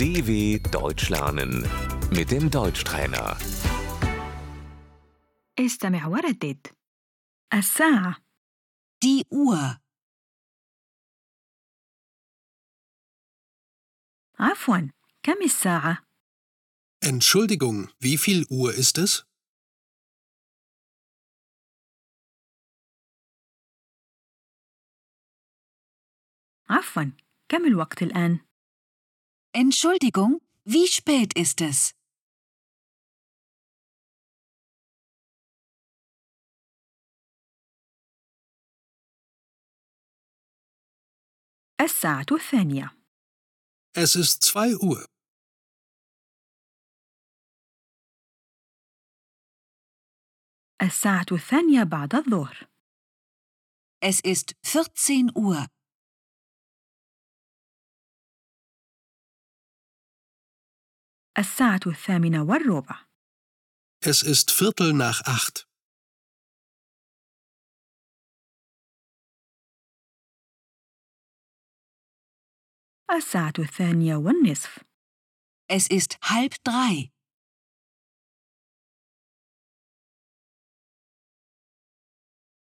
DW Deutsch lernen mit dem Deutschtrainer. استمع وردد الساعة Die Uhr. عفوا كم الساعة؟ Entschuldigung, wie viel Uhr ist es? عفوا كم الوقت الآن؟ Entschuldigung, wie spät ist es? الساعة الثانية Es ist zwei Uhr. الساعة الثانية بعد الظهر Es ist 14 Uhr. الساعة الثامنة والربع Es ist Viertel nach acht. الساعة الثانية والنصف Es ist halb drei.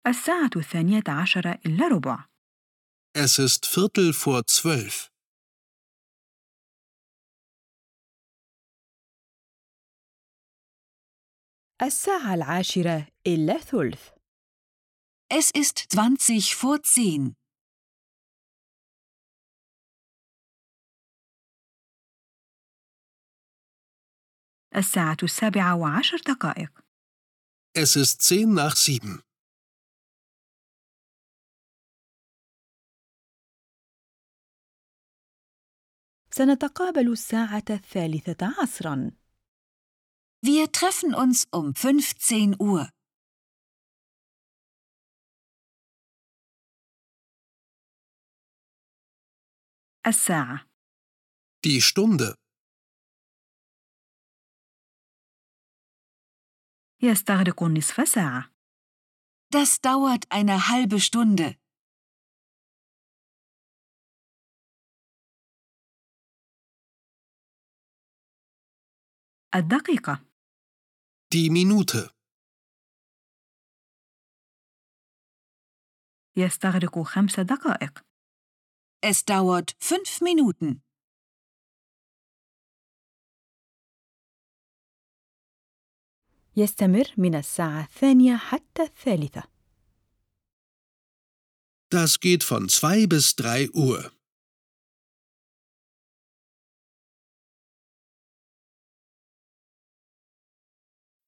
الساعة الثانية عشر إلا ربع Es ist Viertel vor zwölf. الساعة العاشرة إلا ثلث Es ist 20 vor 10. الساعة السابعة وعشر دقائق Es ist zehn nach sieben. سنتقابل الساعة الثالثة عصراً Wir treffen uns um 15 Uhr. الساعة Die Stunde. يستغرق نصف ساعة Das dauert eine halbe Stunde. الدقيقة Die Minute. يستغرق خمس دقائق Es dauert fünf Minuten. يستمر من الساعة الثانية حتى الثالثة Das geht von zwei bis drei Uhr.